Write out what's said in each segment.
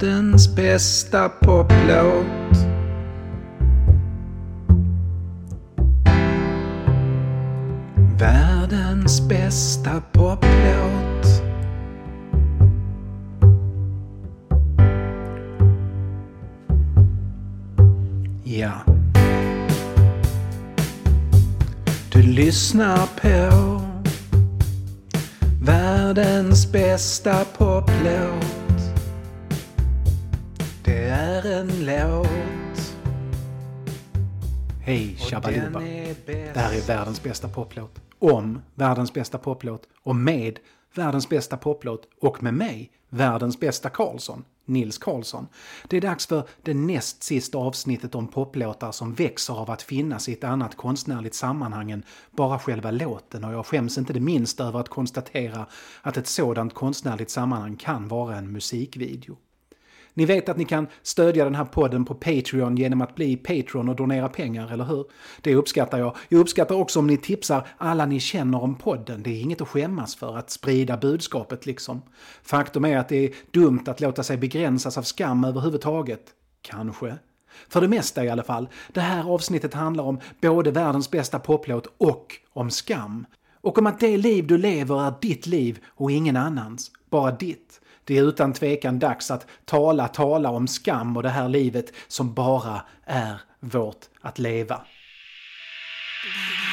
Världens bästa poplåt. Världens bästa poplåt. Ja. Du lyssnar på världens bästa poplåt en låt. Hej bäst. Det här är världens bästa poplåt. Om världens bästa poplåt. Och med världens bästa poplåt. Och med mig, världens bästa Karlsson. Nils Karlsson. Det är dags för det näst sista avsnittet om poplåtar som växer av att finnas i ett annat konstnärligt sammanhang än bara själva låten och jag skäms inte det minsta över att konstatera att ett sådant konstnärligt sammanhang kan vara en musikvideo. Ni vet att ni kan stödja den här podden på Patreon genom att bli Patreon och donera pengar, eller hur? Det uppskattar jag. Jag uppskattar också om ni tipsar alla ni känner om podden. Det är inget att skämmas för, att sprida budskapet liksom. Faktum är att det är dumt att låta sig begränsas av skam överhuvudtaget. Kanske. För det mesta i alla fall. Det här avsnittet handlar om både världens bästa poplåt och om skam. Och om att det liv du lever är ditt liv och ingen annans. Bara ditt. Det är utan tvekan dags att tala, tala om skam och det här livet som bara är vårt att leva. Mm.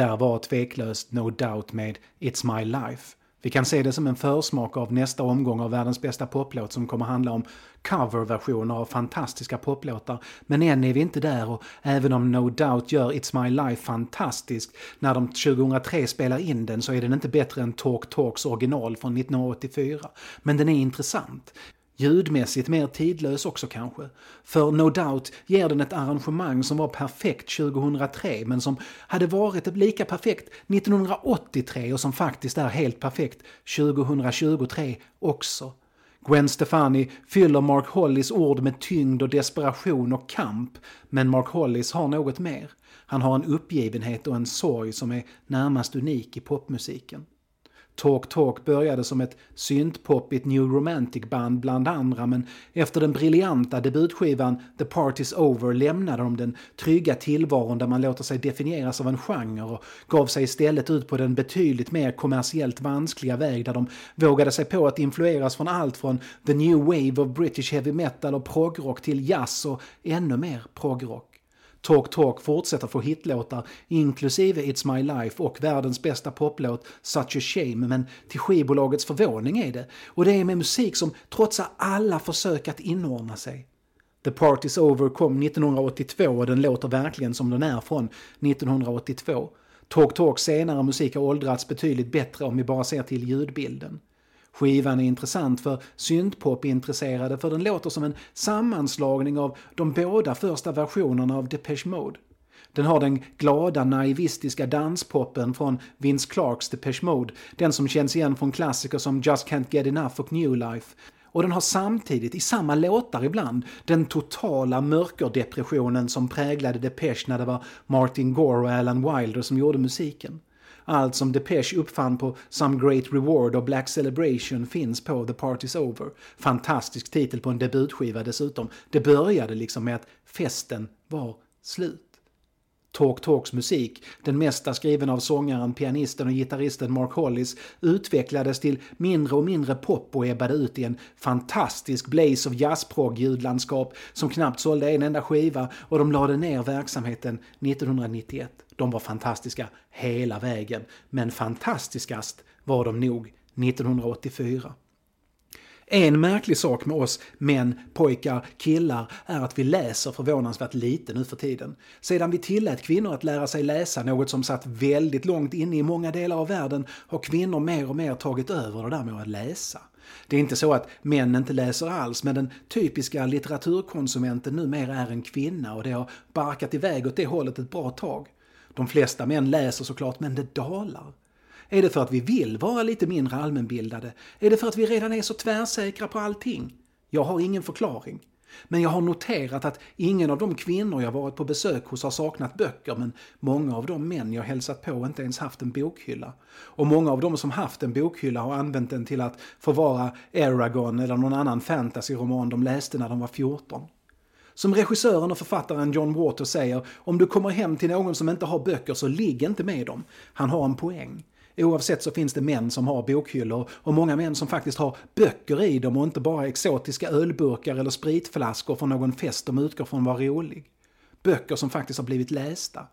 Där var tveklöst No Doubt med It's My Life. Vi kan se det som en försmak av nästa omgång av världens bästa poplåt som kommer handla om coverversioner av fantastiska poplåtar. Men än är vi inte där och även om No Doubt gör It's My Life fantastisk, när de 2003 spelar in den så är den inte bättre än Talk Talks original från 1984. Men den är intressant. Ljudmässigt mer tidlös också kanske. För No Doubt ger den ett arrangemang som var perfekt 2003 men som hade varit lika perfekt 1983 och som faktiskt är helt perfekt 2023 också. Gwen Stefani fyller Mark Hollys ord med tyngd och desperation och kamp, men Mark Hollis har något mer. Han har en uppgivenhet och en sorg som är närmast unik i popmusiken. Talk Talk började som ett syntpoppigt New Romantic-band bland andra men efter den briljanta debutskivan The Party's Over lämnade de den trygga tillvaron där man låter sig definieras av en genre och gav sig istället ut på den betydligt mer kommersiellt vanskliga väg där de vågade sig på att influeras från allt från the new wave of British heavy metal och progrock till jazz och ännu mer progrock. Talk Talk fortsätter få hitlåtar, inklusive It's My Life och världens bästa poplåt Such a Shame, men till skivbolagets förvåning är det. Och det är med musik som trotsar alla försök att inordna sig. The Party's Over kom 1982 och den låter verkligen som den är från 1982. Talk Talks senare musik har åldrats betydligt bättre om vi bara ser till ljudbilden. Skivan är intressant för syntpop-intresserade för den låter som en sammanslagning av de båda första versionerna av Depeche Mode. Den har den glada naivistiska danspoppen från Vince Clarks Depeche Mode, den som känns igen från klassiker som Just Can't Get Enough och New Life. Och den har samtidigt, i samma låtar ibland, den totala mörkerdepressionen som präglade Depeche när det var Martin Gore och Alan Wilder som gjorde musiken. Allt som Depeche uppfann på Some Great Reward och Black Celebration finns på The Party's Over. Fantastisk titel på en debutskiva dessutom. Det började liksom med att festen var slut. Talk Talks musik, den mesta skriven av sångaren, pianisten och gitarristen Mark Hollis, utvecklades till mindre och mindre pop och ebbade ut i en fantastisk blaze of jazzprog ljudlandskap som knappt sålde en enda skiva och de lade ner verksamheten 1991. De var fantastiska hela vägen, men fantastiskast var de nog 1984. En märklig sak med oss män, pojkar, killar är att vi läser förvånansvärt lite nu för tiden. Sedan vi tillät kvinnor att lära sig läsa, något som satt väldigt långt inne i många delar av världen, har kvinnor mer och mer tagit över det där med att läsa. Det är inte så att män inte läser alls, men den typiska litteraturkonsumenten numera är en kvinna och det har barkat iväg åt det hållet ett bra tag. De flesta män läser såklart, men det dalar. Är det för att vi vill vara lite mindre allmänbildade? Är det för att vi redan är så tvärsäkra på allting? Jag har ingen förklaring. Men jag har noterat att ingen av de kvinnor jag varit på besök hos har saknat böcker men många av de män jag hälsat på inte ens haft en bokhylla. Och många av de som haft en bokhylla har använt den till att förvara Eragon eller någon annan fantasyroman de läste när de var 14. Som regissören och författaren John Waters säger, om du kommer hem till någon som inte har böcker så ligg inte med dem. Han har en poäng. Oavsett så finns det män som har bokhyllor och många män som faktiskt har böcker i dem och inte bara exotiska ölburkar eller spritflaskor från någon fest de utgår från var rolig. Böcker som faktiskt har blivit lästa.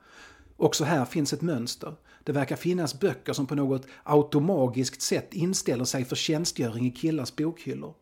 Också här finns ett mönster. Det verkar finnas böcker som på något automagiskt sätt inställer sig för tjänstgöring i killars bokhyllor.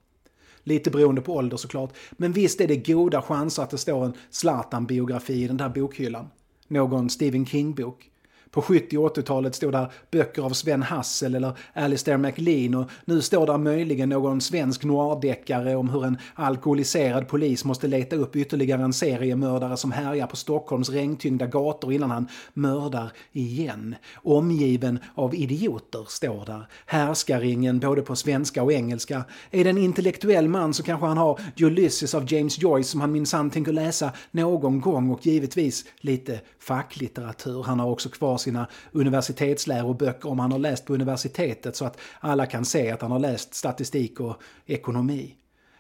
Lite beroende på ålder såklart, men visst är det goda chanser att det står en Zlatan-biografi i den där bokhyllan. Någon Stephen King-bok. På 70 och 80-talet stod där böcker av Sven Hassel eller Alistair MacLean och nu står där möjligen någon svensk noirdeckare om hur en alkoholiserad polis måste leta upp ytterligare en seriemördare som härjar på Stockholms regntyngda gator innan han mördar igen. Omgiven av idioter, står där. Härskaringen både på svenska och engelska. Är det en intellektuell man så kanske han har Ulysses av James Joyce som han minsann tänker läsa någon gång och givetvis lite facklitteratur. Han har också kvar sina universitetsläroböcker om han har läst på universitetet så att alla kan se att han har läst statistik och ekonomi.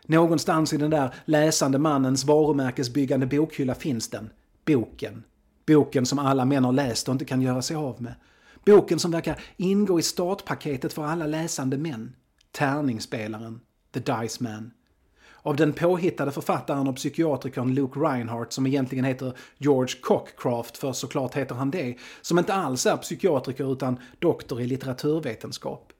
Någonstans i den där läsande mannens varumärkesbyggande bokhylla finns den. Boken. Boken som alla män har läst och inte kan göra sig av med. Boken som verkar ingå i startpaketet för alla läsande män. Tärningsspelaren. The Dice Man av den påhittade författaren och psykiatrikern Luke Reinhardt som egentligen heter George Cockcraft, för såklart heter han det, som inte alls är psykiatriker utan doktor i litteraturvetenskap.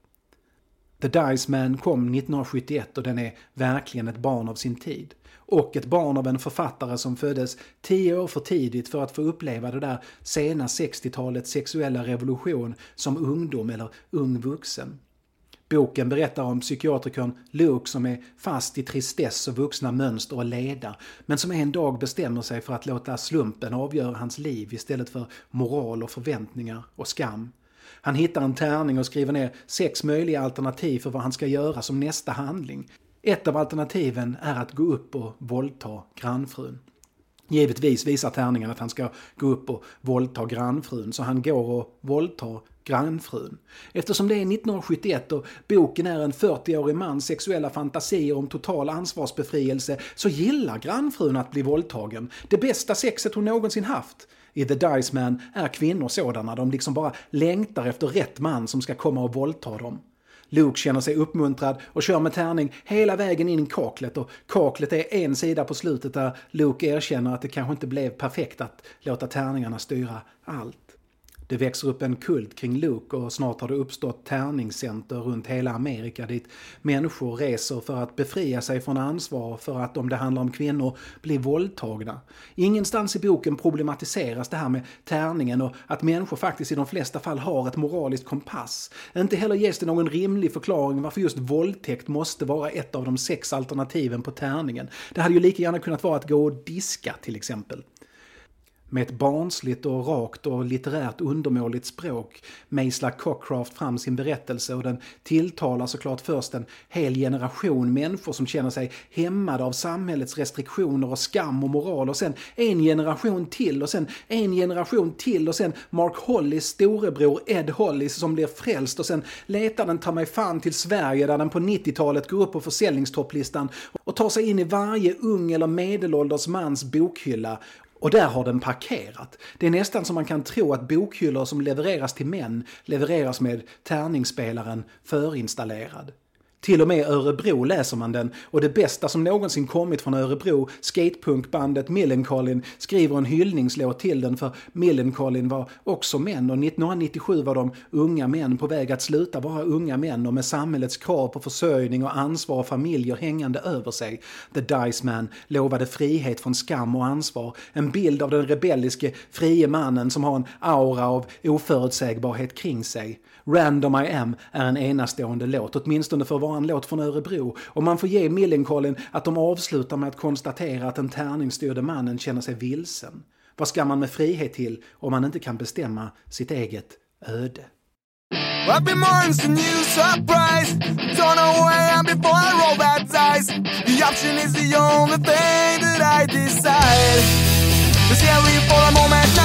The Dice Man kom 1971 och den är verkligen ett barn av sin tid. Och ett barn av en författare som föddes tio år för tidigt för att få uppleva det där sena 60-talets sexuella revolution som ungdom eller ung vuxen. Boken berättar om psykiatrikern Luke som är fast i tristess och vuxna mönster och leda, men som en dag bestämmer sig för att låta slumpen avgöra hans liv istället för moral och förväntningar och skam. Han hittar en tärning och skriver ner sex möjliga alternativ för vad han ska göra som nästa handling. Ett av alternativen är att gå upp och våldta grannfrun. Givetvis visar tärningen att han ska gå upp och våldta grannfrun, så han går och våldtar grannfrun. Eftersom det är 1971 och boken är en 40-årig mans sexuella fantasier om total ansvarsbefrielse så gillar grannfrun att bli våldtagen. Det bästa sexet hon någonsin haft. I The Dice Man är kvinnor sådana, de liksom bara längtar efter rätt man som ska komma och våldta dem. Luke känner sig uppmuntrad och kör med tärning hela vägen in i kaklet och kaklet är en sida på slutet där Luke erkänner att det kanske inte blev perfekt att låta tärningarna styra allt. Det växer upp en kult kring Luke och snart har det uppstått tärningscenter runt hela Amerika dit människor reser för att befria sig från ansvar för att om det handlar om kvinnor bli våldtagna. Ingenstans i boken problematiseras det här med tärningen och att människor faktiskt i de flesta fall har ett moraliskt kompass. Inte heller ges det någon rimlig förklaring varför just våldtäkt måste vara ett av de sex alternativen på tärningen. Det hade ju lika gärna kunnat vara att gå och diska till exempel. Med ett barnsligt och rakt och litterärt undermåligt språk mejslar Cockcraft fram sin berättelse och den tilltalar såklart först en hel generation människor som känner sig hämmade av samhällets restriktioner och skam och moral och sen en generation till och sen en generation till och sen Mark Hollys storebror Ed Hollis som blir frälst och sen letar den ta mig fan till Sverige där den på 90-talet går upp på försäljningstopplistan och tar sig in i varje ung eller medelålders mans bokhylla och där har den parkerat. Det är nästan som man kan tro att bokhyllor som levereras till män levereras med tärningsspelaren förinstallerad. Till och med Örebro läser man den och det bästa som någonsin kommit från Örebro, skatepunkbandet Millencolin, skriver en hyllningslåt till den för Millencolin var också män och 1997 var de unga män på väg att sluta vara unga män och med samhällets krav på försörjning och ansvar och familjer hängande över sig. The Dice Man lovade frihet från skam och ansvar, en bild av den rebelliske frie mannen som har en aura av oförutsägbarhet kring sig. Random I Am är en enastående låt, åtminstone för att vara en låt från Örebro. Och man får ge Millencolin att de avslutar med att konstatera att den tärningsstyrde mannen känner sig vilsen. Vad ska man med frihet till om man inte kan bestämma sitt eget öde? Happy mornings to new surprise. Don't know where I am before I roll that dice. The option is the only thing that I decide. The scary for a moment now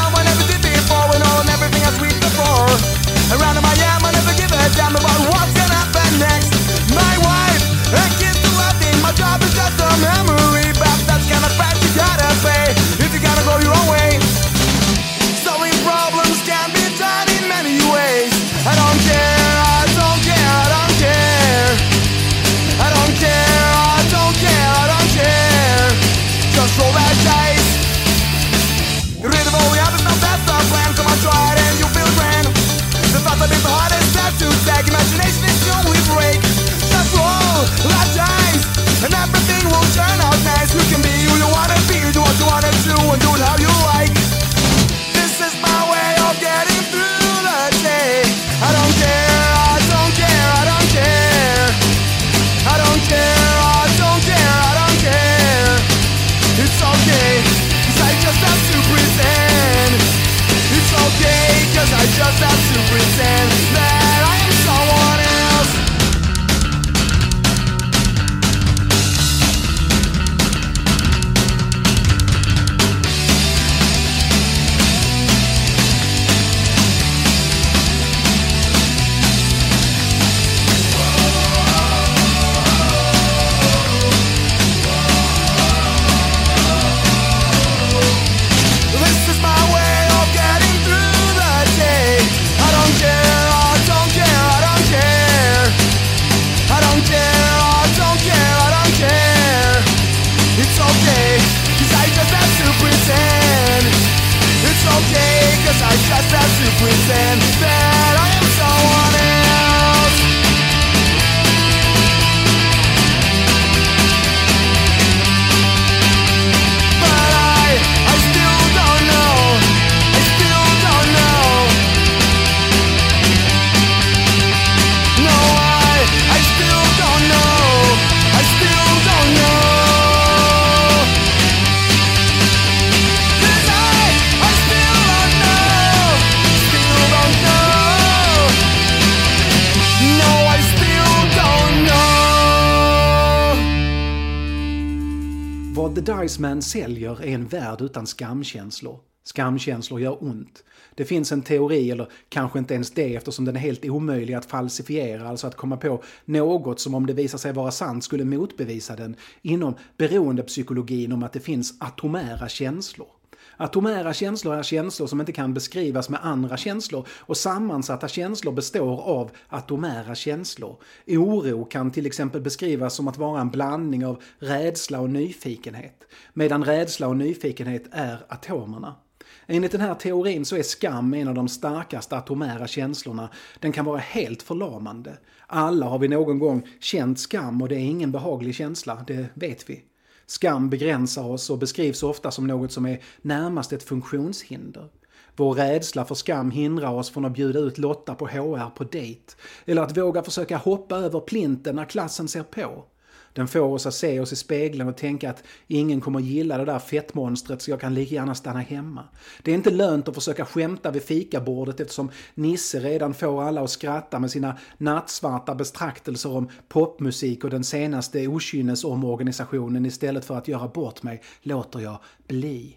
The Man säljer är en värld utan skamkänslor. Skamkänslor gör ont. Det finns en teori, eller kanske inte ens det eftersom den är helt omöjlig att falsifiera, alltså att komma på något som om det visar sig vara sant skulle motbevisa den, inom beroendepsykologin om att det finns atomära känslor. Atomära känslor är känslor som inte kan beskrivas med andra känslor och sammansatta känslor består av atomära känslor. Oro kan till exempel beskrivas som att vara en blandning av rädsla och nyfikenhet, medan rädsla och nyfikenhet är atomerna. Enligt den här teorin så är skam en av de starkaste atomära känslorna. Den kan vara helt förlamande. Alla har vi någon gång känt skam och det är ingen behaglig känsla, det vet vi. Skam begränsar oss och beskrivs ofta som något som är närmast ett funktionshinder. Vår rädsla för skam hindrar oss från att bjuda ut Lotta på HR på dejt. Eller att våga försöka hoppa över plinten när klassen ser på. Den får oss att se oss i spegeln och tänka att ingen kommer gilla det där fettmonstret så jag kan lika gärna stanna hemma. Det är inte lönt att försöka skämta vid fikabordet eftersom Nisse redan får alla att skratta med sina nattsvarta betraktelser om popmusik och den senaste okynnesomorganisationen istället för att göra bort mig låter jag bli.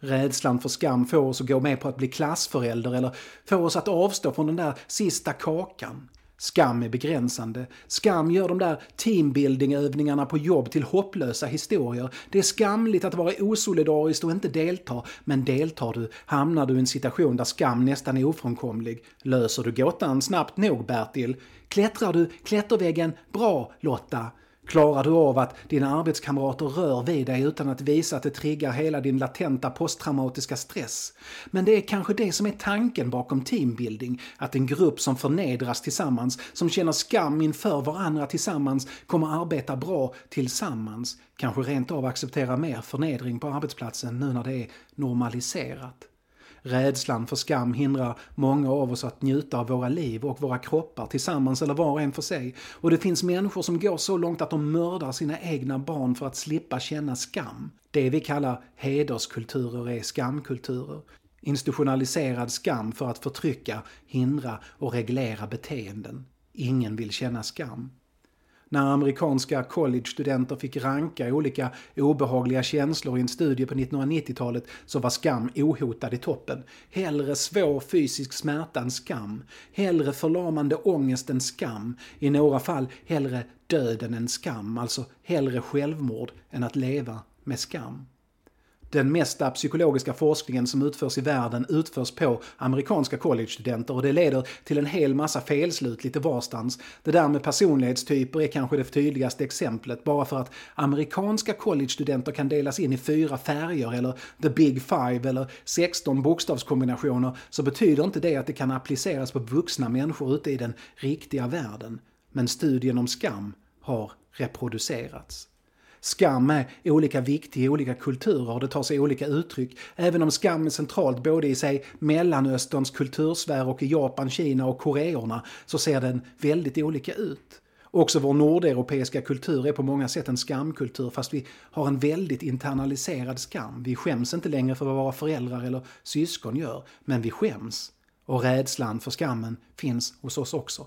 Rädslan för skam får oss att gå med på att bli klassförälder eller får oss att avstå från den där sista kakan. Skam är begränsande. Skam gör de där teambuildingövningarna på jobb till hopplösa historier. Det är skamligt att vara osolidariskt och inte delta, men deltar du hamnar du i en situation där skam nästan är ofrånkomlig. Löser du gåtan snabbt nog, Bertil? Klättrar du klätterväggen bra, Lotta? Klarar du av att dina arbetskamrater rör vid dig utan att visa att det triggar hela din latenta posttraumatiska stress? Men det är kanske det som är tanken bakom teambuilding, att en grupp som förnedras tillsammans, som känner skam inför varandra tillsammans, kommer arbeta bra tillsammans. Kanske rent av acceptera mer förnedring på arbetsplatsen nu när det är normaliserat. Rädslan för skam hindrar många av oss att njuta av våra liv och våra kroppar tillsammans eller var och en för sig. Och det finns människor som går så långt att de mördar sina egna barn för att slippa känna skam. Det vi kallar hederskulturer är skamkulturer. Institutionaliserad skam för att förtrycka, hindra och reglera beteenden. Ingen vill känna skam när amerikanska college-studenter fick ranka olika obehagliga känslor i en studie på 1990-talet så var skam ohotad i toppen. Hellre svår fysisk smärta än skam. Hellre förlamande ångest än skam. I några fall hellre döden än skam, alltså hellre självmord än att leva med skam. Den mesta psykologiska forskningen som utförs i världen utförs på amerikanska collegestudenter och det leder till en hel massa felslut lite varstans. Det där med personlighetstyper är kanske det tydligaste exemplet bara för att amerikanska collegestudenter kan delas in i fyra färger eller the big five eller 16 bokstavskombinationer så betyder inte det att det kan appliceras på vuxna människor ute i den riktiga världen. Men studien om skam har reproducerats. Skam är olika viktig i olika kulturer och det tar sig olika uttryck. Även om skam är centralt både i sig Mellanösterns kultursfär och i Japan, Kina och Koreorna så ser den väldigt olika ut. Också vår nordeuropeiska kultur är på många sätt en skamkultur fast vi har en väldigt internaliserad skam. Vi skäms inte längre för vad våra föräldrar eller syskon gör, men vi skäms. Och rädslan för skammen finns hos oss också.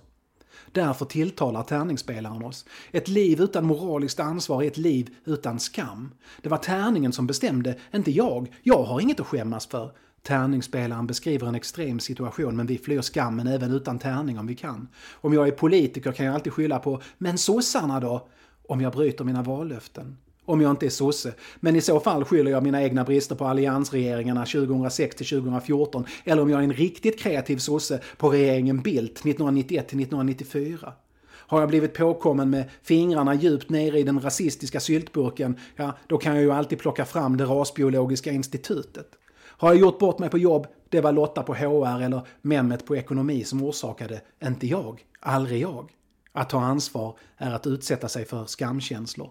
Därför tilltalar tärningsspelaren oss. Ett liv utan moraliskt ansvar är ett liv utan skam. Det var tärningen som bestämde, inte jag. Jag har inget att skämmas för. Tärningsspelaren beskriver en extrem situation men vi flyr skammen även utan tärning om vi kan. Om jag är politiker kan jag alltid skylla på “men sossarna då?” om jag bryter mina vallöften. Om jag inte är sosse. Men i så fall skyller jag mina egna brister på alliansregeringarna 2006 till 2014. Eller om jag är en riktigt kreativ sosse på regeringen Bildt 1991 till 1994. Har jag blivit påkommen med fingrarna djupt nere i den rasistiska syltburken, ja, då kan jag ju alltid plocka fram det rasbiologiska institutet. Har jag gjort bort mig på jobb, det var Lotta på HR eller Mehmet på ekonomi som orsakade, inte jag, aldrig jag. Att ta ansvar är att utsätta sig för skamkänslor.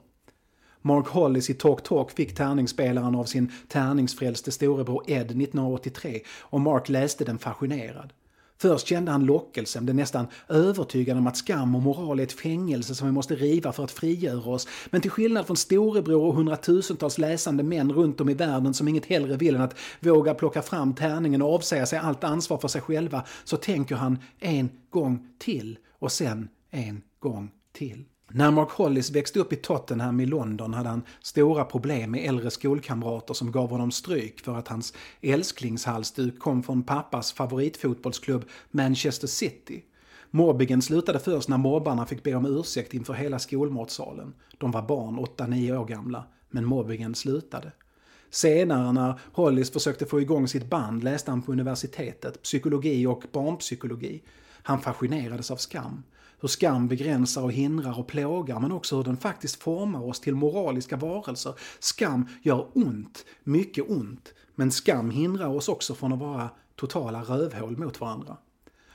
Mark Hollis i Talk Talk fick tärningsspelaren av sin tärningsfrälste storebror Ed 1983 och Mark läste den fascinerad. Först kände han lockelsen, blev nästan övertygad om att skam och moral är ett fängelse som vi måste riva för att frigöra oss. Men till skillnad från storebror och hundratusentals läsande män runt om i världen som inget hellre vill än att våga plocka fram tärningen och avsäga sig allt ansvar för sig själva, så tänker han en gång till och sen en gång till. När Mark Hollis växte upp i Tottenham i London hade han stora problem med äldre skolkamrater som gav honom stryk för att hans älsklingshalsduk kom från pappas favoritfotbollsklubb Manchester City. Mobbingen slutade först när mobbarna fick be om ursäkt inför hela skolmatsalen. De var barn, 8-9 år gamla, men mobbingen slutade. Senare när Hollis försökte få igång sitt band läste han på universitetet, psykologi och barnpsykologi. Han fascinerades av skam. Hur skam begränsar och hindrar och plågar men också hur den faktiskt formar oss till moraliska varelser. Skam gör ont, mycket ont. Men skam hindrar oss också från att vara totala rövhål mot varandra.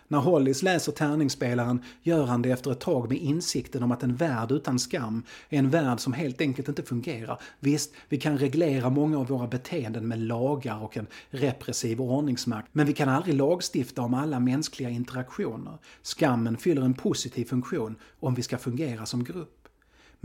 När Hollis läser tärningsspelaren gör han det efter ett tag med insikten om att en värld utan skam är en värld som helt enkelt inte fungerar. Visst, vi kan reglera många av våra beteenden med lagar och en repressiv ordningsmakt, men vi kan aldrig lagstifta om alla mänskliga interaktioner. Skammen fyller en positiv funktion om vi ska fungera som grupp.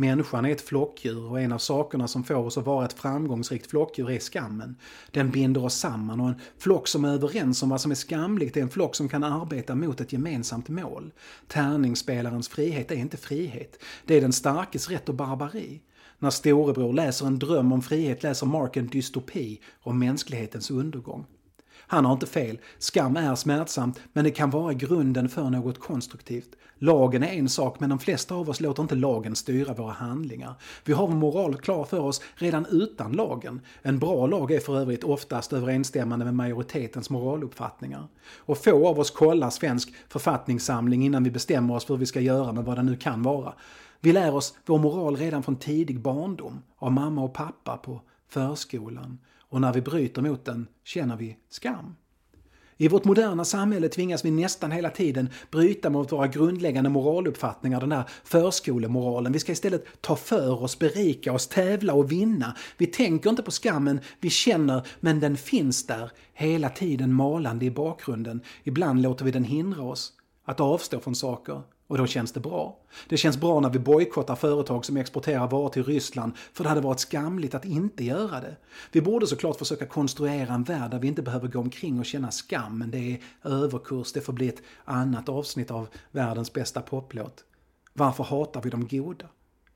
Människan är ett flockdjur och en av sakerna som får oss att vara ett framgångsrikt flockdjur är skammen. Den binder oss samman och en flock som är överens om vad som är skamligt är en flock som kan arbeta mot ett gemensamt mål. Tärningsspelarens frihet är inte frihet. Det är den starkes rätt och barbari. När storebror läser en dröm om frihet läser Mark en dystopi om mänsklighetens undergång. Han har inte fel. Skam är smärtsamt, men det kan vara grunden för något konstruktivt. Lagen är en sak, men de flesta av oss låter inte lagen styra våra handlingar. Vi har vår moral klar för oss redan utan lagen. En bra lag är för övrigt oftast överensstämmande med majoritetens moraluppfattningar. Och få av oss kollar svensk författningssamling innan vi bestämmer oss för hur vi ska göra med vad det nu kan vara. Vi lär oss vår moral redan från tidig barndom, av mamma och pappa på förskolan. Och när vi bryter mot den känner vi skam. I vårt moderna samhälle tvingas vi nästan hela tiden bryta mot våra grundläggande moraluppfattningar, den här förskolemoralen. Vi ska istället ta för oss, berika oss, tävla och vinna. Vi tänker inte på skammen, vi känner, men den finns där, hela tiden malande i bakgrunden. Ibland låter vi den hindra oss att avstå från saker. Och då känns det bra. Det känns bra när vi bojkottar företag som exporterar varor till Ryssland, för det hade varit skamligt att inte göra det. Vi borde såklart försöka konstruera en värld där vi inte behöver gå omkring och känna skam, men det är överkurs, det får bli ett annat avsnitt av världens bästa poplåt. Varför hatar vi de goda?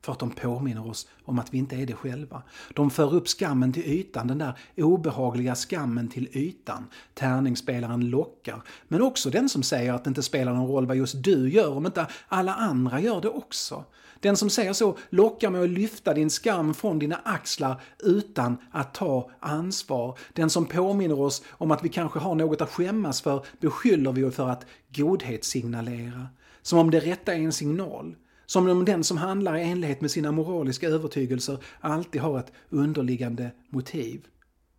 För att de påminner oss om att vi inte är det själva. De för upp skammen till ytan, den där obehagliga skammen till ytan. Tärningsspelaren lockar. Men också den som säger att det inte spelar någon roll vad just du gör om inte alla andra gör det också. Den som säger så lockar med att lyfta din skam från dina axlar utan att ta ansvar. Den som påminner oss om att vi kanske har något att skämmas för beskyller vi för att godhetssignalera. Som om det rätta är en signal. Som om den som handlar i enlighet med sina moraliska övertygelser alltid har ett underliggande motiv.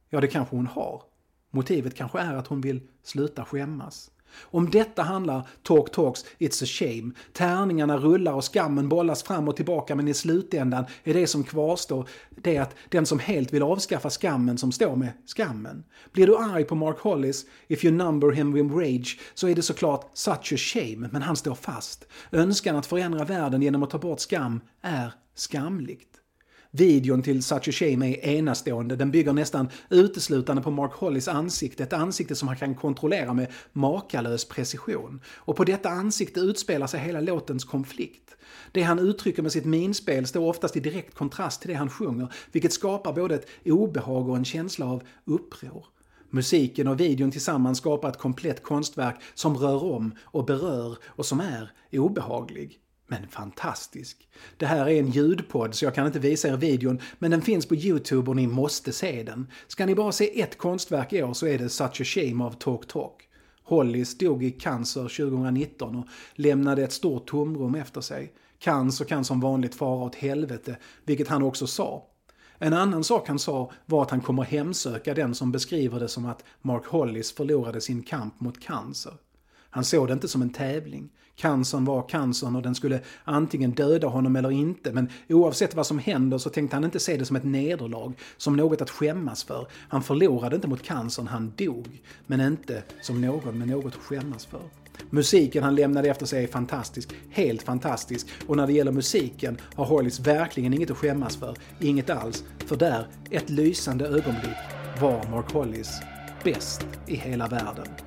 Ja, det kanske hon har. Motivet kanske är att hon vill sluta skämmas. Om detta handlar Talk Talks It's a Shame. Tärningarna rullar och skammen bollas fram och tillbaka men i slutändan är det som kvarstår det att den som helt vill avskaffa skammen som står med skammen. Blir du arg på Mark Hollis, if you number him with rage, så är det såklart such a shame, men han står fast. Önskan att förändra världen genom att ta bort skam är skamligt. Videon till Such a Shame är enastående. Den bygger nästan uteslutande på Mark Hollys ansikte. Ett ansikte som han kan kontrollera med makalös precision. Och på detta ansikte utspelar sig hela låtens konflikt. Det han uttrycker med sitt minspel står oftast i direkt kontrast till det han sjunger, vilket skapar både ett obehag och en känsla av uppror. Musiken och videon tillsammans skapar ett komplett konstverk som rör om och berör och som är obehaglig. Men fantastisk. Det här är en ljudpodd så jag kan inte visa er videon, men den finns på Youtube och ni måste se den. Ska ni bara se ett konstverk i år så är det Such a Shame av Talk Talk. Hollis dog i cancer 2019 och lämnade ett stort tomrum efter sig. Cancer kan som vanligt fara åt helvete, vilket han också sa. En annan sak han sa var att han kommer hemsöka den som beskriver det som att Mark Hollis förlorade sin kamp mot cancer. Han såg det inte som en tävling. Cancern var cancern och den skulle antingen döda honom eller inte, men oavsett vad som händer så tänkte han inte se det som ett nederlag, som något att skämmas för. Han förlorade inte mot cancern, han dog. Men inte som någon med något att skämmas för. Musiken han lämnade efter sig är fantastisk, helt fantastisk. Och när det gäller musiken har Hollis verkligen inget att skämmas för, inget alls. För där, ett lysande ögonblick, var Mark Hollis bäst i hela världen.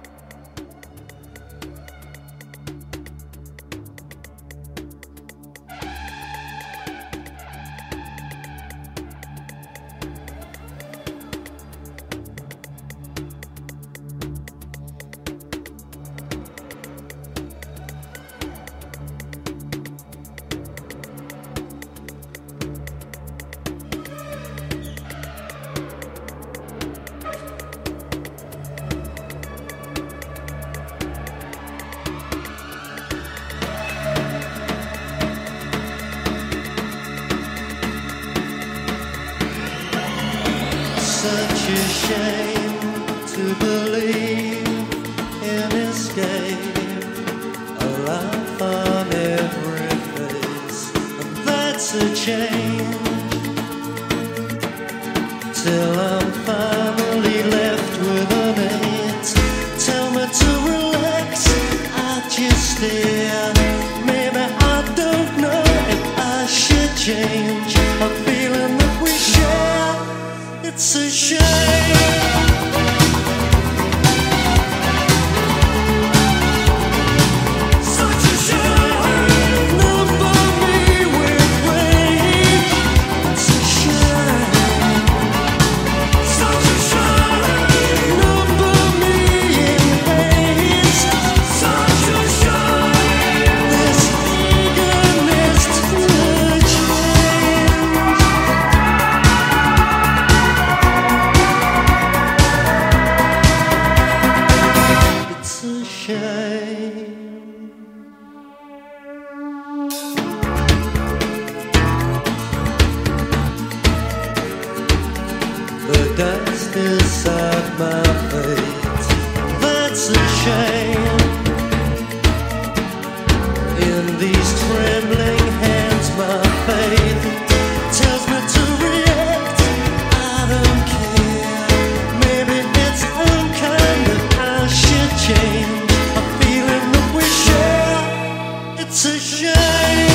A